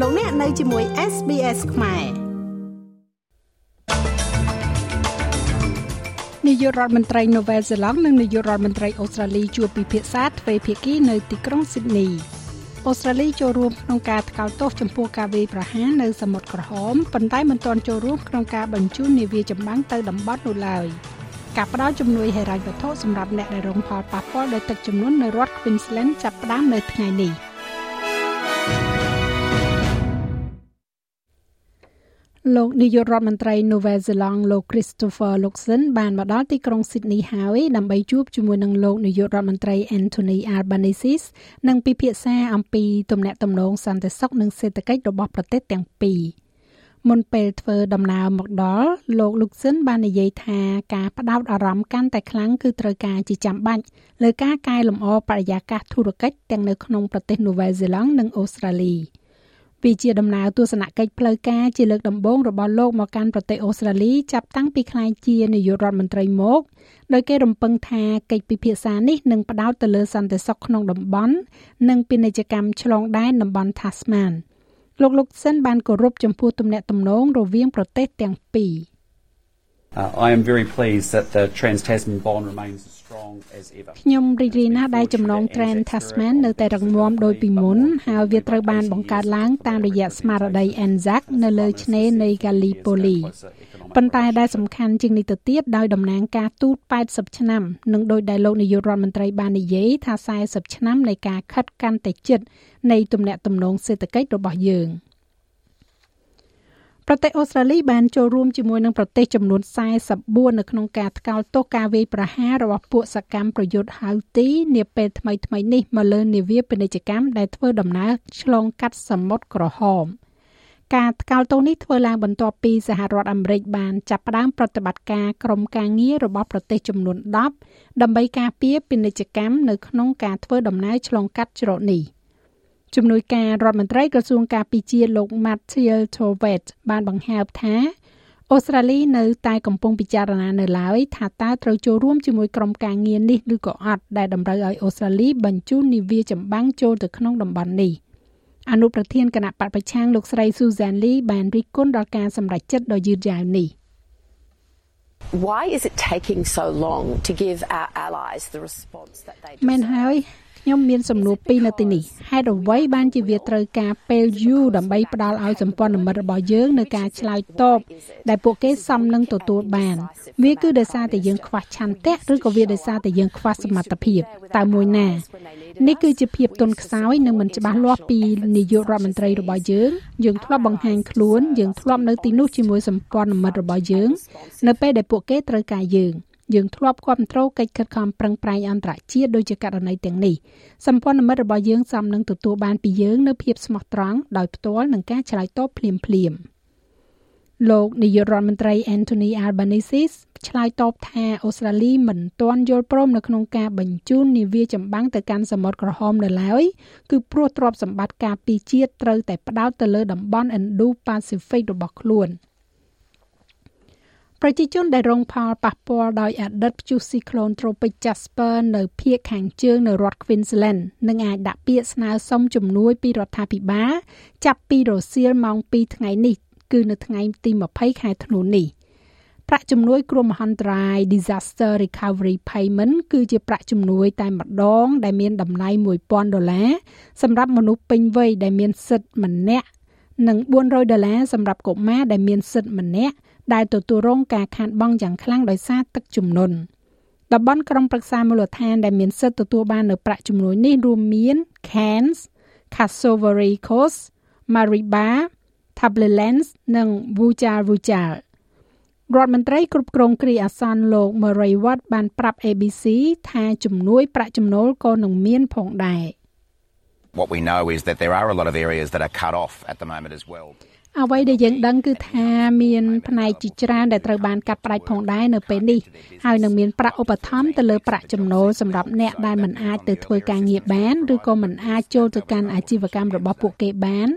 លោកអ្នកនៅជាមួយ SBS ខ្មែរនាយករដ្ឋមន្ត្រីនូវែលសេឡង់និងនាយករដ្ឋមន្ត្រីអូស្ត្រាលីជួបពិភាក្សាទ្វេភាគីនៅទីក្រុងស៊ីដនីអូស្ត្រាលីចូលរួមក្នុងការថ្កោលទោសចំពោះការវាយប្រហារនៅសមុទ្រក្រហមប៉ុន្តែមិនទាន់ចូលរួមក្នុងការបញ្ជូននាវាចម្បាំងទៅតំបន់នោះឡើយការផ្ដល់ជំនួយហិរញ្ញវត្ថុសម្រាប់អ្នកដែលរងផលប៉ះពាល់ដោយទឹកជំនន់នៅរដ្ឋ Queensland ចាប់ផ្ដើមនៅថ្ងៃនេះ។ លោកនាយករដ្ឋមន្ត្រីនូវែលសេឡង់លោក Christopher Luxon បានមកដល់ទីក្រុង Sydney ហើយដើម្បីជួបជាមួយនឹងលោកនាយករដ្ឋមន្ត្រី Anthony Albanese និងពិភាក្សាអំពីទំនាក់ទំនងសន្តិសុខនិងសេដ្ឋកិច្ចរបស់ប្រទេសទាំងពីរមុនពេលធ្វើដំណើរមកដល់លោក Luxon បាននិយាយថាការផ្ដោតអារម្មណ៍កាន់តែខ្លាំងគឺត្រូវការជាចាំបាច់លើការកែលម្អបរិយាកាសធុរកិច្ចទាំងនៅក្នុងប្រទេសនូវែលសេឡង់និងអូស្ត្រាលី។ វាជាដំណើរទស្សនកិច្ចផ្លូវការជាលើកដំបូងរបស់លោកមកកាន់ប្រទេសអូស្ត្រាលីចាប់តាំងពីក្លាយជានាយករដ្ឋមន្ត្រីមកដោយគេរំពឹងថាកិច្ចពិភាក្សានេះនឹងផ្ដោតទៅលើសន្តិសុខក្នុងតំបន់និងពាណិជ្ជកម្មឆ្លងដែនតំបន់ Tasman លោកលោកសិនបានគោរពចំពោះទំនាក់ទំនងរវាងប្រទេសទាំងពីរ Uh, I am very pleased that the Trans-Tasman bond remains as strong as ever. ខ្ញុំរីករាយណាស់ដែលចំណង Trans-Tasman នៅតែរឹងមាំដូចពីមុនហើយវាត្រូវបានបង្កើតឡើងតាមរយៈស្មារតី ANZAC នៅលើឆ្នេរនៃ Gallipoli ប៉ុន្តែដែលសំខាន់ជាងនេះទៅទៀតដោយតំណាងការទូត80ឆ្នាំនិងដោយដែលលោកនាយករដ្ឋមន្ត្រីបាននិយាយថា40ឆ្នាំនៃការខិតកាន់តែជិតនៃទំនាក់ទំនងសេដ្ឋកិច្ចរបស់យើង។ ប្រទេសអូស្ត្រាលីបានចូលរួមជាមួយនឹងប្រទេសចំនួន44នៅក្នុងការថ្កោលទោសការវាយប្រហាររបស់ពួកសកម្មប្រយុទ្ធហៅទីនាពេលថ្មីៗនេះមកលើនាវាពាណិជ្ជកម្មដែលធ្វើដំណើរឆ្លងកាត់សមុទ្រក្រហមការថ្កោលទោសនេះធ្វើឡើងបន្ទាប់ពីសហរដ្ឋអាមេរិកបានចាប់ផ្ដើមប្រតិបត្តិការក្រុមការងាររបស់ប្រទេសចំនួន10ដើម្បីការពារពាណិជ្ជកម្មនៅក្នុងការធ្វើដំណើរឆ្លងកាត់ច្រកនេះ។ ជំនួយការរដ្ឋមន្ត្រីក្រសួងការពារជាតិលោក Matthew Tovet បានបង្ហើបថាអូស្ត្រាលីនៅតែកំពុងពិចារណានៅឡើយថាតើត្រូវចូលរួមជាមួយក្រុមការងារនេះឬក៏អត់ដែលតម្រូវឲ្យអូស្ត្រាលីបញ្ជូននាវាចម្បាំងចូលទៅក្នុងតំបន់នេះអនុប្រធានគណៈបកប្រឆាំងលោកស្រី Susan Lee បានរិះគន់ដល់ការសម្រេចចិត្តដ៏យឺតយ៉ាវនេះ Why is it taking so long to give our allies the response that they deserve? មែនហើយ ខ្ញុំមានសំណួរពីរនៅទីនេះហេតុអ្វីបានជាវាត្រូវការពេលយូរដើម្បីផ្ដល់ឲ្យសម្ព័ន្ធមិត្តរបស់យើងនៅការឆ្លើយតបដែលពួកគេសមនឹងទទួលបាន វាគឺដោយសារតែយើងខ្វះឆន្ទៈឬក៏វាដោយសារតែយើងខ្វះសមត្ថភាពតើមួយណានេះគឺជាភាពទន់ខ្សោយនិងមិនច្បាស់លាស់ពីនាយករដ្ឋមន្ត្រីរបស់យើងយើងធ្លាប់បង្ហាញខ្លួនយើងធ្លាប់នៅទីនោះជាមួយសម្ព័ន្ធមិត្តរបស់យើង នៅពេលដែលពួកគេត្រូវការយើង។ យើងធ្លាប់គ្រប់គ្រងកិច្ចខិតខំប្រឹងប្រែងអន្តរជាតិដូចជាករណីទាំងនេះសម្ព័ន្ធមិត្តរបស់យើងសមនឹងទទួលបានពីយើងនៅភាពស្មោះត្រង់ដោយផ្ទាល់នឹងការឆ្លើយតបភ្លាមភ្លាមលោកនាយករដ្ឋមន្ត្រី Anthony Albanese ឆ្លើយតបថាអូស្ត្រាលីមិនទាន់យល់ព្រមនៅក្នុងការបញ្ជូននាវាចម្បាំងទៅកាន់សមុទ្រក្រហមនៅឡើយគឺព្រោះទ្រព្យសម្បត្តិការពារជាតិត្រូវតែផ្ដោតទៅលើតំបន់ Indo-Pacific របស់ខ្លួន។ ប្រជាជនដែលរងផលប៉ះពាល់ដោយអតីតព្យុះស៊ីក្លូនត្រូពិច Jasper នៅភាគខាងជើងនៅរដ្ឋ Queensland នឹងអាចដាក់ពាក្យស្នើសុំជំនួយពីរដ្ឋាភិបាលចាប់ពីរសៀលម៉ោង2ថ្ងៃនេះ គឺនៅថ្ងៃទី20ខែធ្នូនេះប្រាក់ជំនួយគ្រោះមហន្តរាយ Disaster Recovery Payment គឺជាប្រាក់ជំនួយតែម្ដង ដែលមានតម្លៃ1000ដុល្លារសម្រាប់មនុស្សពេញវ័យដែលមានសិទ្ធិម្នាក់និង400ដុល្លារសម្រាប់កុមារដែលមានសិទ្ធិម្នាក់ ដែលទទួលរងការខាតបង់យ៉ាងខ្លាំងដោយសារទឹកជំនន់តំបន់ក្រុងប្រឹក្សាមូលដ្ឋានដែលមានសិទ្ធិទទួលបាននៅប្រាក់ជំនួយនេះរួមមាន Cairns, Cassovery Coast, Mariba, Tablelands និង Wujal Wujal រដ្ឋមន្ត្រីគ្រប់គ្រងគ្រាអាសន្នលោក Murray Watt បានប្រាប់ ABC ថាជំនួយប្រាក់ចំណូលក៏នឹងមានផងដែរ What we know is that there are a lot of areas that are cut off at the moment as well. អ្វីដែលយើងដឹងគឺថាមានផ្នែកជាច្រើនដែលត្រូវបានកាត់ផ្តាច់ផងដែរនៅពេលនេះហើយនឹងមានប្រាក់ឧបត្ថម្ភទៅលើប្រាក់ចំណូលសម្រាប់អ្នកដែលមិនអាចទៅធ្វើការងារបានឬក៏មិនអាចចូលទៅកាន់អាជីវកម្មរបស់ពួកគេបាន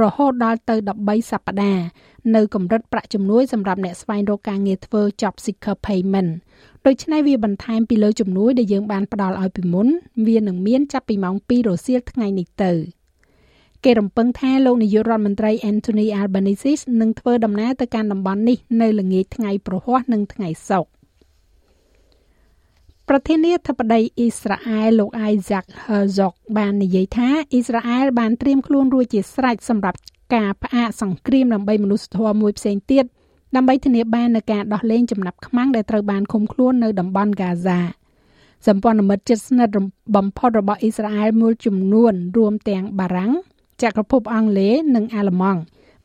រហូតដល់ទៅ13សប្តាហ៍នៅកម្រិតប្រាក់ជំនួយសម្រាប់អ្នកស្វែងរកការងារធ្វើ Job Seeker Payment ដូច្នេះវាបន្ថែមពីលើជំនួយដែលយើងបានផ្ដល់ឲ្យពីមុនវានឹងមានចាប់ពីម៉ោង2រសៀលថ្ងៃនេះទៅ។គេរំពឹងថាលោកនាយករដ្ឋមន្ត្រី Anthony Albanese នឹងធ្វើដំណើរទៅកាន់តំបន់នេះនៅល្ងាចថ្ងៃប្រហ័សនិងថ្ងៃសុក្រប្រធានាធិបតីអ៊ីស្រាអែលលោក Isaac Herzog បាននិយាយថាអ៊ីស្រាអែលបានត្រៀមខ្លួនរួចជាស្រេចសម្រាប់ការផ្អាកសង្គ្រាមដើម្បីមនុស្សធម៌មួយផ្សេងទៀត ដើម្បីធានាបាននូវការដោះលែងចំណាប់ខ្មាំងដែលត្រូវបានឃុំខ្លួននៅតំបន់ហ្គាហ្សាសម្ព័ន្ធមិត្តជិតស្និទ្ធបំផុតរបស់អ៊ីស្រាអែលមួយចំនួនរួមទាំងបារាំងចក្រភពអង់គ្លេសនិងអាល្លឺម៉ង់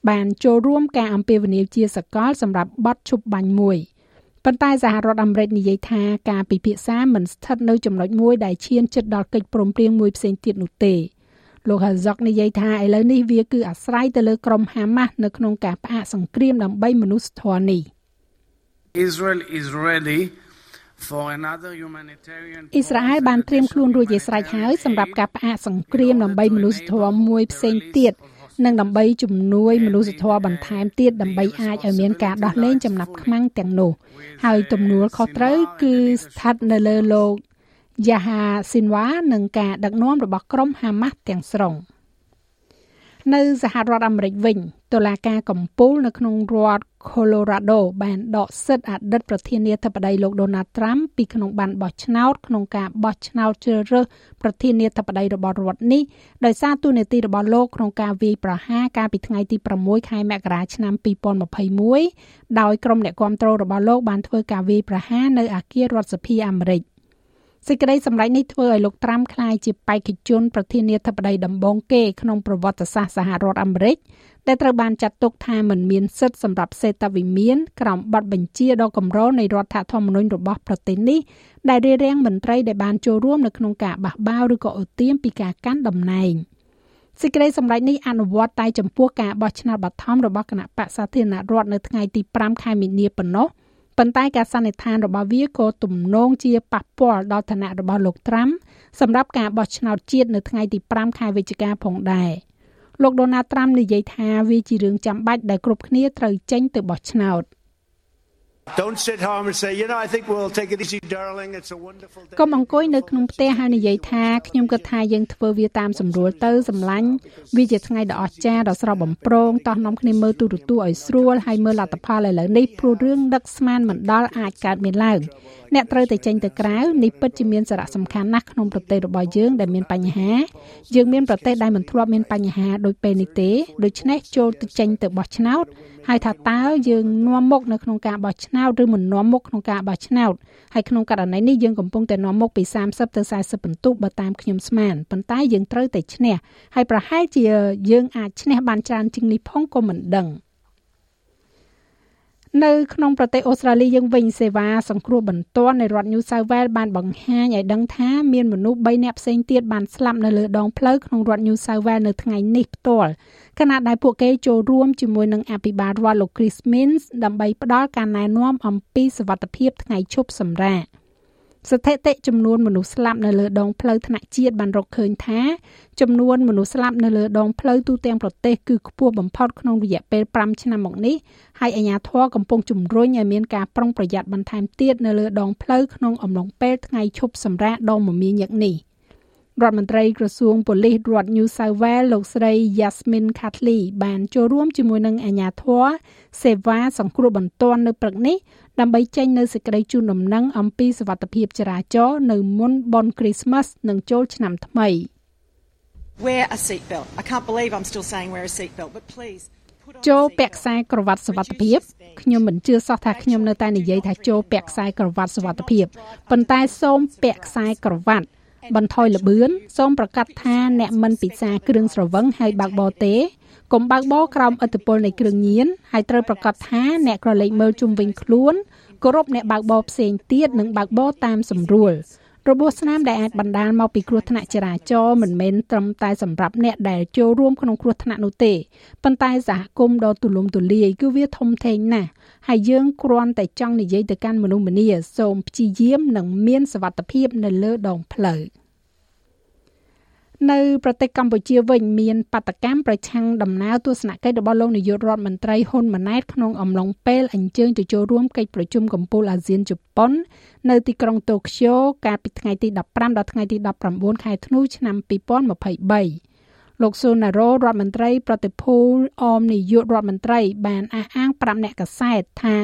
បានចូលរួមការអំពាវនាវជាសកលសម្រាប់បទឈប់បាញ់មួយប៉ុន្តែសហរដ្ឋអាមេរិកនិយាយថាការពិភាក្សាមិនស្ថិតនៅចំណុចមួយដែលឈានជិតដល់កិច្ចព្រមព្រៀងមួយផ្សេងទៀតនោះទេ លោក Hazok និយាយថាឥឡូវនេះវាគឺអាស្រ័យទៅលើក្រុមហាម៉ាស់នៅក្នុងការផ្អាកសង្គ្រាមដើម្បីមនុស្សធម៌នេះ Israel is ready អ៊ីស្រាអែលបានត្រៀមខ្លួនរួចជាស្រេចហើយសម្រាប់ការផ្អាកសង្គ្រាមដើម្បីមនុស្សធម៌មួយផ្សេងទៀតនិងដើម្បីជំនួយមនុស្សធម៌បន្ថែមទៀតដើម្បីអាចឲ្យមានការដោះលែងចំណាប់ខ្មាំងទាំងនោះហើយទំនួលខុសត្រូវគឺស្ថិតនៅលើលោក យ៉ាហាស៊ីនវ៉ានិងការដឹកនាំរបស់ក្រុមហាម៉ាស់ទាំងស្រុង។នៅសហរដ្ឋអាមេរិកវិញតុលាការកំពូលនៅក្នុងរដ្ឋ Colorado បានដកសិទ្ធិអតីតប្រធានាធិបតីលោក Donald Trump ពីក្នុងបានបោះឆ្នោតក្នុងការបោះឆ្នោតជ្រើសរើសប្រធានាធិបតីរបស់រដ្ឋនេះដោយសារទូនាទីរបស់លោកក្នុងការវាយប្រហារកាលពីថ្ងៃទី6ខែមករាឆ្នាំ2021ដោយក្រុមអ្នកគាំទ្ររបស់លោកបានធ្វើការវាយប្រហារនៅអគាររដ្ឋសភាអាមេរិក។ សេចក្តីសម្រេចនេះធ្វើឲ្យលោកត្រាំក្លាយជាបេក្ខជនប្រធានាធិបតីដំបូងគេក្នុងប្រវត្តិសាស្ត្រសហរដ្ឋអាមេរិកដែលត្រូវបានចាត់ទុកថាមិនមានសិទ្ធិសម្រាប់សេតវិមានក្រោមបទបញ្ជាដ៏កម្រនៃរដ្ឋធម្មនុញ្ញរបស់ប្រទេសនេះដែលរារាំងមន្ត្រីដែលបានចូលរួមនៅក្នុងការបះបោរឬក៏អូទាមពីការកាន់តំណែងសេចក្តីសម្រេចនេះអនុវត្តតែចំពោះការបោះឆ្នោតបឋមរបស់គណៈបក្សសាធារណរដ្ឋនៅថ្ងៃទី5ខែមីនាប៉ុណ្ណោះ ប៉ុន្តែការសន្និដ្ឋានរបស់វាក៏ទំនងជាប៉ះពាល់ដល់ឋានៈរបស់លោកត្រាំសម្រាប់ការបោះឆ្នោតជាតិនៅថ្ងៃទី5ខែវិច្ឆិកាផងដែរលោកដូណាល់ត្រាំនិយាយថាវាជារឿងចាំបាច់ដែលគ្រប់គ្នាត្រូវចេញទៅបោះឆ្នោត។ Don't sit home and say, you know, I think we'll take it easy darling. It's a wonderful day. កុំអង្គុយនៅក្នុងផ្ទះហើយនិយាយថាខ្ញុំគិតថាយើងធ្វើវាតាមសម្រួលទៅសម្លាញ់វាជាថ្ងៃដ៏អស្ចារ្យដ៏ស្រស់បំព្រងតោះនាំគ្នាមើលទូរទស្សន៍ឲ្យស្រួលហើយមើលលទ្ធផលឥឡូវនេះព្រោះរឿងដឹកស្មានមិនដល់អាចកើតមានឡើងអ្នកត្រូវតែចេញទៅក្រៅនេះពិតជាមានសារៈសំខាន់ណាស់ក្នុងប្រទេសរបស់យើងដែលមានបញ្ហាយើងមានប្រទេសដែលមិនធ្លាប់មានបញ្ហាដូចពេលនេះទេដូច្នេះចូលទៅចេញទៅបោះឆ្នោត ហើយថាតើយើងនាំមុខនៅក្នុងការបោះឆ្នោតឬមិននាំមុខក្នុងការបោះឆ្នោតហើយក្នុងករណីនេះយើងកំពុងតែនាំមុខពី30ទៅ40ពិន្ទុបើតាមខ្ញុំស្មានប៉ុន្តែយើងត្រូវតែឈ្នះហើយប្រហែលជាយើងអាចឈ្នះបានច្រើនជាងនេះផងក៏មិនដឹង។ នៅក្នុងប្រទេសអូស្ត្រាលីយើងវិញសេវាសង្គ្រោះបន្ទាន់នៃរដ្ឋ New South Wales បានបង្ហាញឲ្យដឹងថាមានមនុស្ស3នាក់ផ្សេងទៀតបានស្លាប់នៅលើដងផ្លូវក្នុងរដ្ឋ New South Wales នៅថ្ងៃនេះផ្ទាល់ខណៈដែលពួកគេចូលរួមជាមួយនឹងអភិបាលរដ្ឋលោក Chris Minns ដើម្បីផ្ដល់ការណែនាំអំពីសវត្ថិភាពថ្ងៃឈប់សម្រាក។ ស្ថិតិចំនួនមនុស្សស្លាប់នៅលើដងផ្លូវថ្នាក់ជាតិបានរកឃើញថាចំនួនមនុស្សស្លាប់នៅលើដងផ្លូវទូទាំងប្រទេសគឺខ្ពស់បំផុតក្នុងរយៈពេល5ឆ្នាំមកនេះហើយអាជ្ញាធរកំពុងជំរុញឲ្យមានការប្រុងប្រយ័ត្នបន្ថែមទៀតនៅលើដងផ្លូវក្នុងអំឡុងពេលថ្ងៃឈប់សម្រាកដ៏មមាញឹកនេះ រដ្ឋមន្ត្រីក្រសួងប៉ូលីសរដ្ឋ New South Wales លោកស្រី Yasmin Khatley បានចូលរួមជាមួយនឹងអាជ្ញាធរសេវាសង្គ្រោះបន្ទាន់នៅព្រឹកនេះដើម្បីចេញនៅសេចក្តីជូនដំណឹងអំពីសវត្ថិភាពចរាចរណ៍នៅមុនបុណ្យគ្រីស្មាស់និងចូលឆ្នាំថ្មី Wear a seatbelt. I can't believe I'm still saying wear a seatbelt, but please ចូលពាក់ខ្សែក្រវ៉ាត់សុវត្ថិភាពខ្ញុំមិនជឿសោះថាខ្ញុំនៅតែនិយាយថាចូលពាក់ខ្សែក្រវ៉ាត់សុវត្ថិភាពប៉ុន្តែសូមពាក់ខ្សែក្រវ៉ាត់ បន្ថយល្បឿនសូមប្រកាសថាអ្នកមិនពិសាគ្រឿងស្រវឹងហើយបើកបរទេកុំបើកបរក្រោមឥទ្ធិពលនៃគ្រឿងញៀនហើយត្រូវប្រកាសថាអ្នកក្រឡេកមើលជុំវិញខ្លួនគោរពអ្នកបើកបរផ្សេងទៀតនិងបើកបរតាមសម្រួល របួសស្នាមដែលអាចបណ្ដាលមកពីគ្រោះថ្នាក់ចរាចរណ៍មិនមែនត្រឹមតែសម្រាប់អ្នកដែលចូលរួមក្នុងគ្រោះថ្នាក់នោះទេប៉ុន្តែសហគមន៍ដ៏ទូលំទូលាយគឺវាធំធេងណាស់ហើយយើងគ្រាន់តែចង់និយាយទៅកាន់មនុស្សម្នាសូមព្យាយាមនិងមានសវត្ថភាពនៅលើដងផ្លូវ។ នៅប្រទេសកម្ពុជាវិញមានបដកម្មប្រឆាំងដំណើរទស្សនកិច្ចរបស់លោកនាយករដ្ឋមន្ត្រីហ៊ុនម៉ាណែតក្នុងអំឡុងពេលអញ្ជើញទៅចូលរួមកិច្ចប្រជុំកំពូលអាស៊ានជប៉ុន នៅទីក្រុងតូក្យូកាលពីថ្ងៃទី15ដល់ថ្ងៃទី19ខែធ្នូឆ្នាំ2023លោកស៊ូណារ៉ូរដ្ឋមន្ត្រី ប្រតិភូអមនាយករដ្ឋមន្ត្រី បានអះអាងប្រាប់អ្នកកសែតថា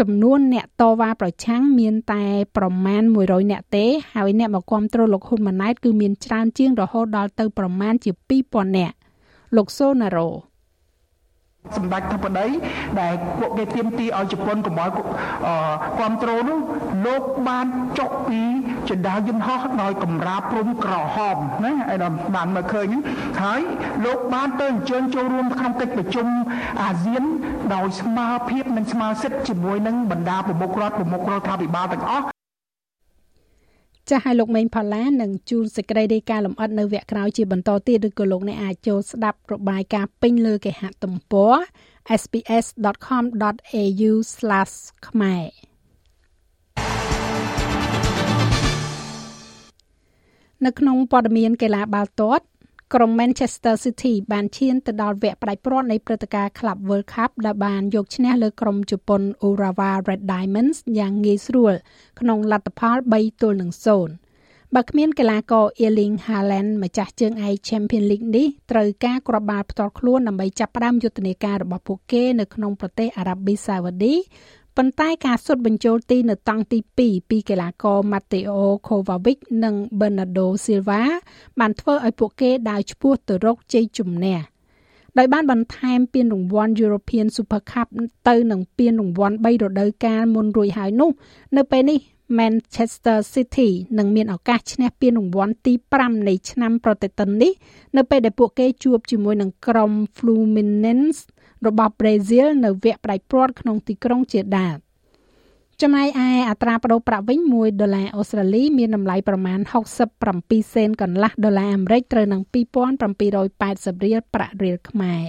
ចំនួនអ្នកតវ៉ាប្រឆាំងមានតែប្រមាណ100អ្នកទេហើយអ្នកមកគាំទ្រលោកហ៊ុនម៉ាណែតគឺមានច្រើនជាងរហូតដល់ទៅប្រមាណជា2000អ្នកលោកសូណារ៉ូសម្ដេចធិបតីដែលពួកគេទៀមទីឲ្យជប៉ុនកុំឲ្យគ្រប់គ្រងនោះលោកបានចុកពីចណ្ដាលយន្តហោះដោយកំរាព្រំក្រហមណាឯដល់បានមកឃើញហើយលោកបានទៅអញ្ជើញចូលរួមក្នុងកិច្ចប្រជុំអាស៊ាន ដោយស្មារភាពនិងស្មារសិទ្ធិជាមួយនឹងបណ្ដាប្រមុខរដ្ឋប្រមុខរដ្ឋាភិបាលទាំងអស់ចាស់ឲ្យលោកមេងផល្លានឹងជួនសេចក្តីរាយការណ៍លម្អិតនៅវគ្គក្រោយជាបន្តទៀតឬក៏លោកអ្នកអាចចូលស្ដាប់របាយការណ៍ពេញលើគេហទំព័រ sps.com.au/ ខ្មែរនៅក្នុងព័ត៌មានកីឡាបាល់ទាត់ ក្រុម Manchester City បានឈានទៅដល់វគ្គផ្ដាច់ព្រាត់នៃព្រឹត្តិការណ៍ Club World Cup ដែលបានយកឈ្នះលើក្រុមជប៉ុន Urawa Red Diamonds យ៉ាងងាយស្រួលក្នុងលទ្ធផល3ទល់នឹង0បើគ្មានកីឡាករ Erling Haaland ម្ចាស់ជើងឯក Champions League នេះត្រូវការគ្រាប់បាល់ផ្ទាល់ខ្លួនដើម្បីចាប់ផ្ដើមយុទ្ធនាការរបស់ពួកគេនៅក្នុងប្រទេសអារ៉ាប៊ីសាអូឌី ប៉ុន្តែការសុទ្ធបញ្ចូលទីនៅតង់ទី2ពីកីឡាករ Matteo Kovacic និង Bernardo Silva បានធ្វើឲ្យពួកគេដើរឆ្ពោះទៅរកជ័យជំនះដោយបានបន្ថែមពានរង្វាន់ European Super Cup ទៅនឹងពានរង្វាន់3រដូវកាលមុនរួចហើយនោះ នៅពេលនេះ Manchester City នឹងមានឱកាសឈ្នះពានរង្វាន់ទី5នៃឆ្នាំប្រតិទិននេះ នៅពេលដែលពួកគេជួបជាមួយនឹងក្រុម Fluminense របស់ប្រេស៊ីលនៅវគ្គផ្ដាច់ព្រាត់ក្នុងទីក្រុងជាដាតចំណែកឯអត្រាប្តូរប្រាក់វិញ1ដុល្លារអូស្ត្រាលីមានតម្លៃប្រមាណ67សេនកន្លះដុល្លារអាមេរិកត្រូវនឹង2780រៀលប្រាក់រៀលខ្មែរ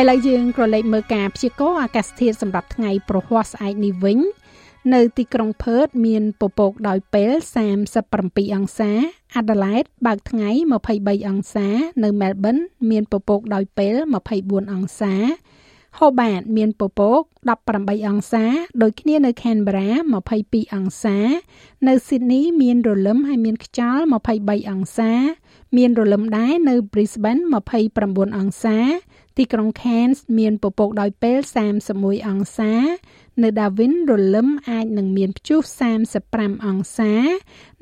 ឥឡូវយើងក៏លេខមើលការព្យាករណ៍អាកាសធាតុសម្រាប់ថ្ងៃប្រហ័សស្អែកនេះវិញ នៅទីក្រុងផឺតមានពពកដោយពេល37អង្សា Adelaide បើកថ្ងៃ23អង្សា នៅ Melbourne មានពពកដោយពេល24អង្សា Hobart មានពពក18អង្សា ដូចគ្នានៅ Canberra 22អង្សា នៅ Sydney មានរលឹមហើយមានខ្យល់23អង្សា មានរលឹមដែរនៅ Brisbane 29អង្សា ទីក្រុង Cairns មានពពកដោយពេល31អង្សា នៅដាវិនរលឹមអាចនឹងមានព្យុះ35អង្សា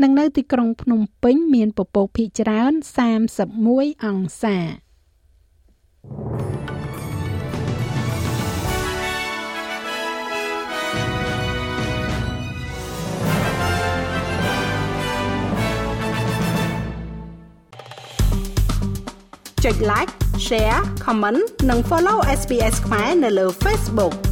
និងនៅទីក្រុងភ្នំពេញមានពពកភាគច្រើន31អង្សាចុច like share comment និង follow SPS ខ្មែរនៅលើ Facebook